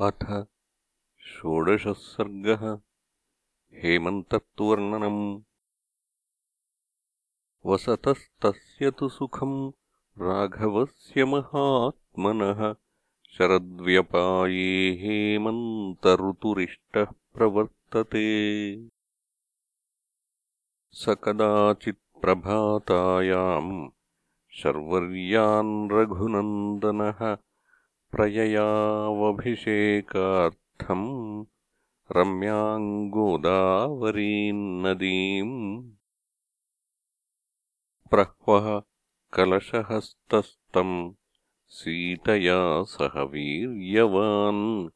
अथ षोडशः सर्गः हेमन्तत्वर्णनम्। वसतस्तस्य तु सुखम् राघवस्य महात्मनः। शरद्व्यपाये हेमन्तऋतुरिष्टः प्रवर्तते। स कदाचित्प्रभातायाम् शर्वर्यान् रघुनन्दनः प्रययावभिषेकार्थम् रम्याम् गोदावरीम् नदीम् प्रह्वः कलशहस्तस्तम् सीतया सह वीर्यवान्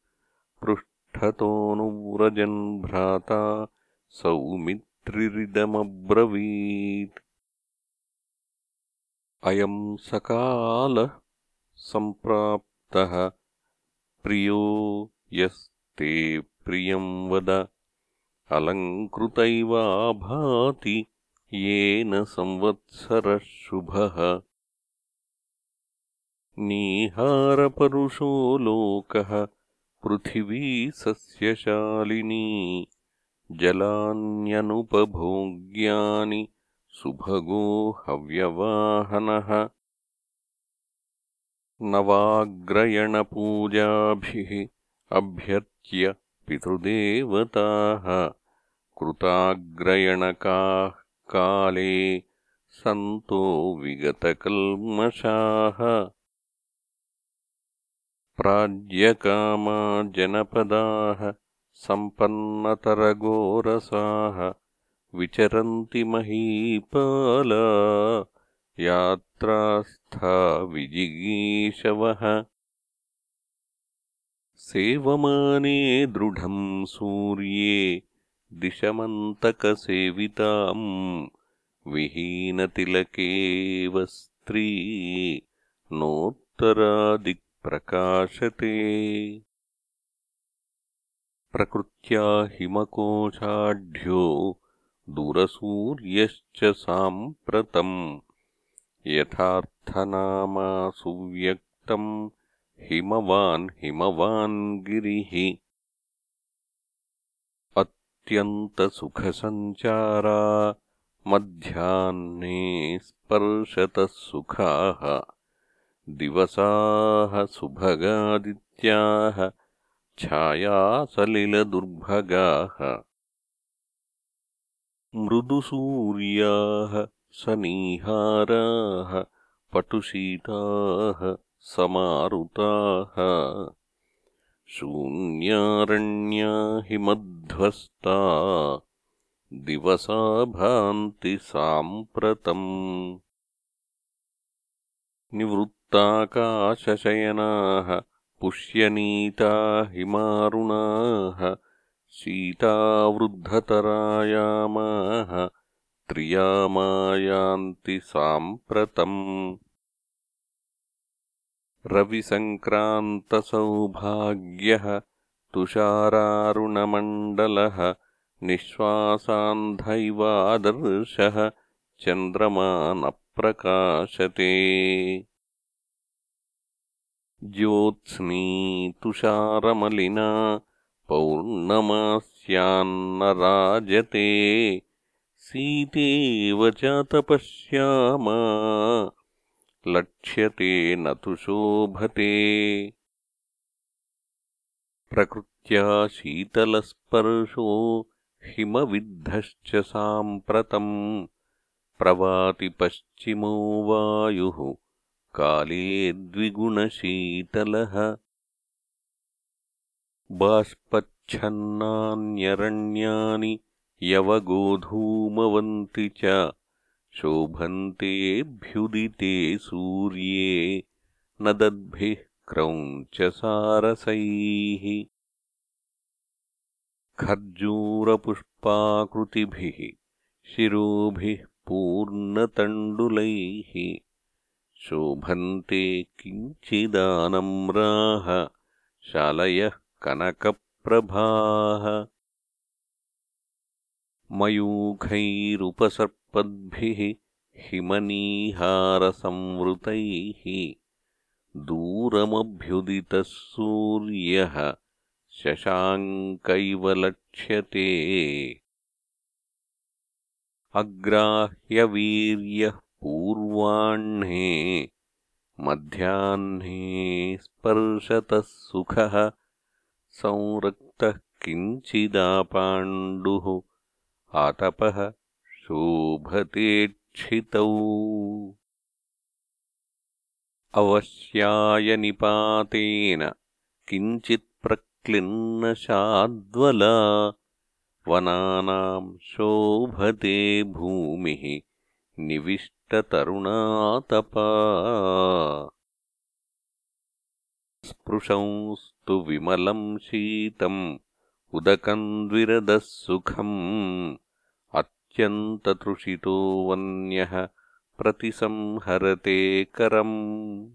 पृष्ठतोऽनुव्रजन् भ्राता सौमित्रिरिदमब्रवीत्। अयम् सकालः प्रियो यस्ते प्रियम् वद अलङ्कृतैवाभाति येन संवत्सरः शुभः नीहारपरुषो लोकः पृथिवी सस्यशालिनी जलान्यनुपभोग्यानि सुभगो हव्यवाहनः नवाग्रयणपूजाभिः अभ्यर्च्य पितृदेवताः कृताग्रयणकाः काले सन्तो विगतकल्मषाः। प्राज्यकामा जनपदाः सम्पन्नतरगोरसाः विचरन्ति महीपाला यात्रास्था विजिगीषवः सेवमाने दृढम् सूर्ये दिशमन्तकसेविताम् विहीनतिलकेव स्त्री नोत्तरादिक्प्रकाशते प्रकृत्या हिमकोशाढ्यो दुरसूर्यश्च साम्प्रतम् यथार्थनामा सुव्यक्तम् हिमवान् हिमवान् गिरिः। अत्यन्तसुखसञ्चारा मध्याह्ने स्पर्शतः सुखाः। दिवसाः सुभगादित्याः छायासलिलदुर्भगाः। मृदुसूर्याः सनीहाराः पटुशीताः समारुताः। शून्यारण्या हि मध्वस्ता दिवसा भान्ति साम्प्रतम्। निवृत्ताकाशशयनाः पुष्यनीता हिमारुणाः शीतावृद्धतरायामाः त्रियामायान्ति साम्प्रतम्। रविसङ्क्रान्तसौभाग्यः तुषारारुणमण्डलः निःश्वासान्धैवादर्शः प्रकाशते ज्योत्स्नी तुषारमलिना पौर्णमास्यान्न राजते सीतेव चातपश्यामा लक्ष्यते न तु शोभते। प्रकृत्या शीतलस्पर्शो हिमविद्धश्च साम्प्रतम् प्रवाति पश्चिमो वायुः काले द्विगुणशीतलः। बाष्पच्छन्नान्यरण्यानि यवगोधूमवन्ति च शोभन्तेऽभ्युदिते सूर्ये न दद्भिः क्रौञ्चसारसैः खर्जूरपुष्पाकृतिभिः शिरोभिः पूर्णतण्डुलैः शोभन्ते किञ्चिदानम्राः शालयः कनकप्रभाः मयूखैरुपसर्पद्भिः हिमनीहारसंवृतैः दूरमभ्युदितः सूर्यः शशाङ्कैव लक्ष्यते। अग्राह्यवीर्यः पूर्वाह्णे मध्याह्ने स्पर्शतः सुखः संरक्तः किञ्चिदापाण्डुः आतपः शोभतेक्षितौ अवश्यायनिपातेन किञ्चित्प्रक्लिन्नशाद्वला वनानाम् शोभते भूमिः निविष्टतरुणातपा। स्पृशंस्तु विमलम् शीतम् उदकम् द्विरदः सुखम् अत्यन्ततृषितो वन्यः प्रतिसंहरते करम्।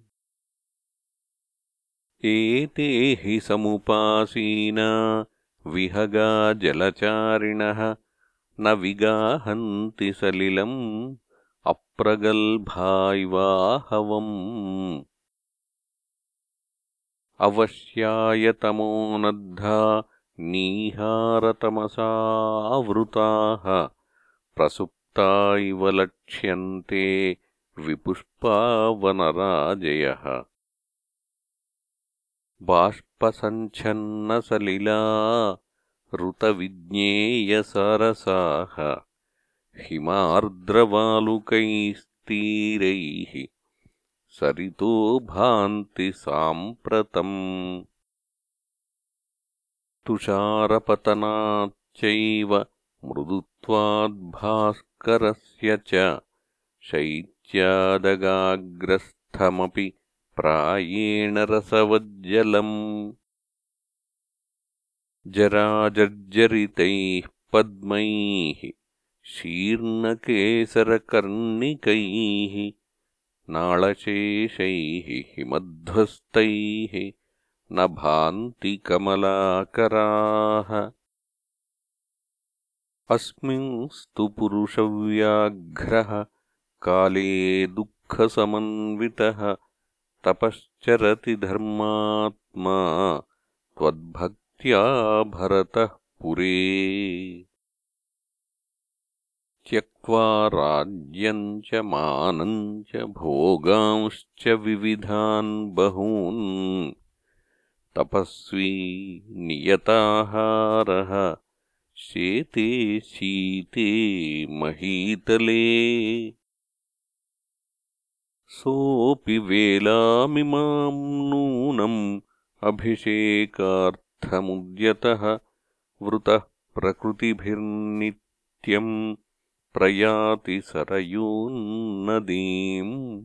एते हि समुपासीना विहगा जलचारिणः न विगाहन्ति सलिलम् अप्रगल्भायिवाहवम्। अवश्यायतमोनद्धा नीहारतमसावृताः प्रसुप्ता इव लक्ष्यन्ते विपुष्पावनराजयः। बाष्पसञ्छन्नसलिला ऋतविज्ञेयसरसाः। हिमार्द्रवालुकैस्तीरैः सरितो भान्ति साम्प्रतम् तुषारपतनाच्चैव मृदुत्वाद्भास्करस्य च शैत्यादगाग्रस्थमपि प्रायेण रसवज्जलम्। जराजर्जरितैः पद्मैः शीर्णकेसरकर्णिकैः नाळशेषैः हिमध्वस्तैः न भान्ति कमलाकराः। अस्मिंस्तु पुरुषव्याघ्रः काले दुःखसमन्वितः तपश्चरति धर्मात्मा त्वद्भक्त्या भरतः पुरे। त्यक्त्वा राज्यम् च मानम् च भोगांश्च विविधान् बहून् तपस्वी नियताहारः। शेते शीते महीतले। सोऽपि वेलामिमाम् नूनम् अभिषेकार्थमुद्यतः। वृतः प्रकृतिभिर्नित्यम् प्रयाति सरयून्नदीम्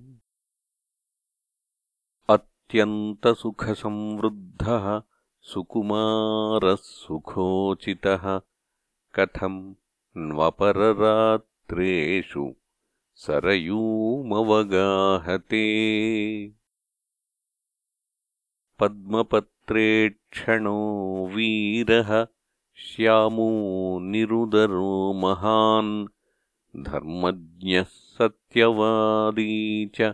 अत्यन्तसुखसंवृद्धः सुकुमारः सुखोचितः कथम् न्वपररात्रेषु सरयूमवगाहते। पद्मपत्रेक्षणो वीरः श्यामो निरुदरो महान् धर्मज्ञः सत्यवादी च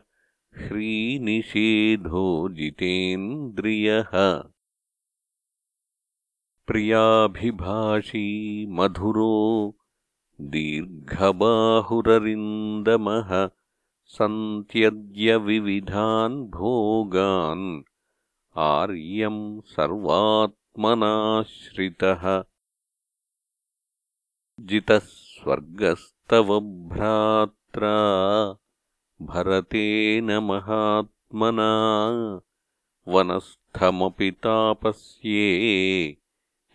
ह्रीनिषेधो जितेन्द्रियः। प्रियाभिभाषी मधुरो दीर्घबाहुररिन्दमः सन्त्यद्यविविधान् भोगान् आर्यम् सर्वात्मनाश्रितः। जितः स्वर्गस् तव भ्रात्रा भरतेन महात्मना वनस्थमपि तापस्ये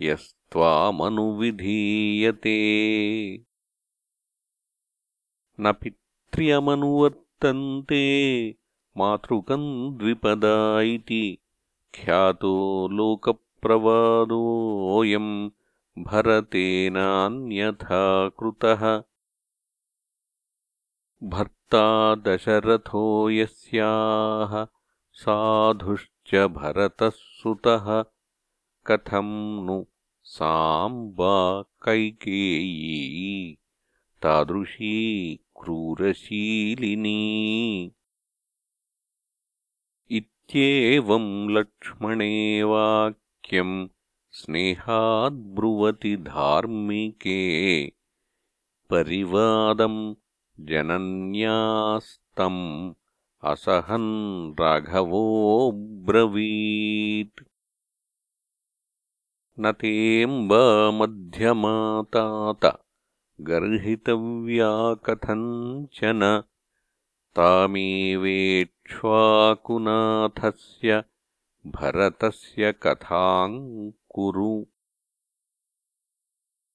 यस्त्वामनुविधीयते। न पित्र्यमनुवर्तन्ते मातृकम् द्विपदा इति ख्यातो लोकप्रवादोऽयम् भरतेनान्यथा कृतः। भर्ता दशरथो यस्याः साधुश्च भरतः सुतः कथम् नु साम्बा कैकेयी तादृशी क्रूरशीलिनी। इत्येवम् लक्ष्मणे वाक्यम् स्नेहाद्ब्रुवति धार्मिके। परिवादम् जनन्यास्तम् असहन् राघवोऽब्रवीत् न तेऽम्बा मध्यमातात गर्हितव्या कथञ्चन तामेवेक्ष्वाकुनाथस्य भरतस्य कथाम् कुरु।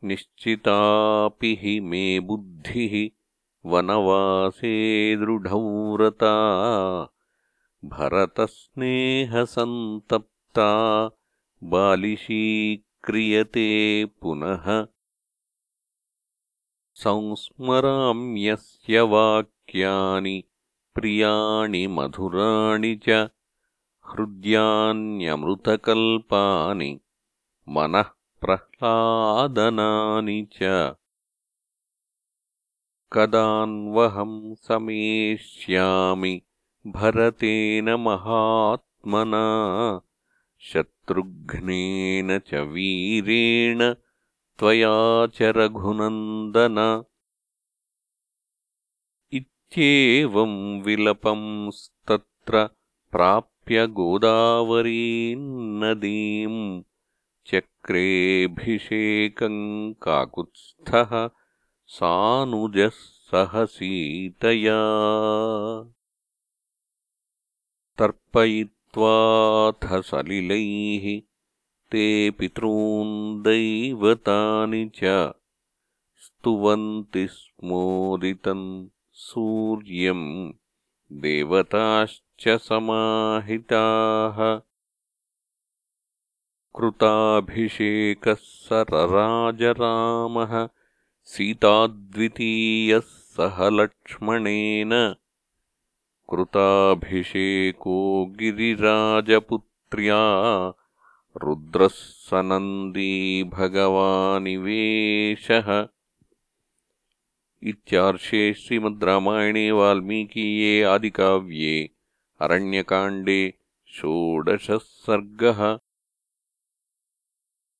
निश्चितापि हि मे बुद्धिः वनवासे दृढव्रता भरतस्नेहसन्तप्ता बालिशीक्रियते पुनः। संस्मराम्यस्य वाक्यानि प्रियाणि मधुराणि च हृद्यान्यमृतकल्पानि प्रह्लादनानि च कदान्वहम् समेष्यामि भरतेन महात्मना। शत्रुघ्नेन च वीरेण त्वया च रघुनन्दन। इत्येवम् विलपंस्तत्र प्राप्य गोदावरीम् नदीम् चक्रेऽभिषेकम् काकुत्स्थः सानुजः सह सीतया तर्पयित्वाथ सलिलैः ते पितॄन् दैवतानि च स्तुवन्ति स्मोदितम् सूर्यम् देवताश्च समाहिताः। कृताभिषेकः सरराजरामः सीताद्वितीयः सह लक्ष्मणेन कृताभिषेको गिरिराजपुत्र्या रुद्रः सनन्दी भगवानिवेशः। इत्यार्षे श्रीमद् रामायणे वाल्मीकीये आदिकाव्ये अरण्यकाण्डे षोडशः सर्गः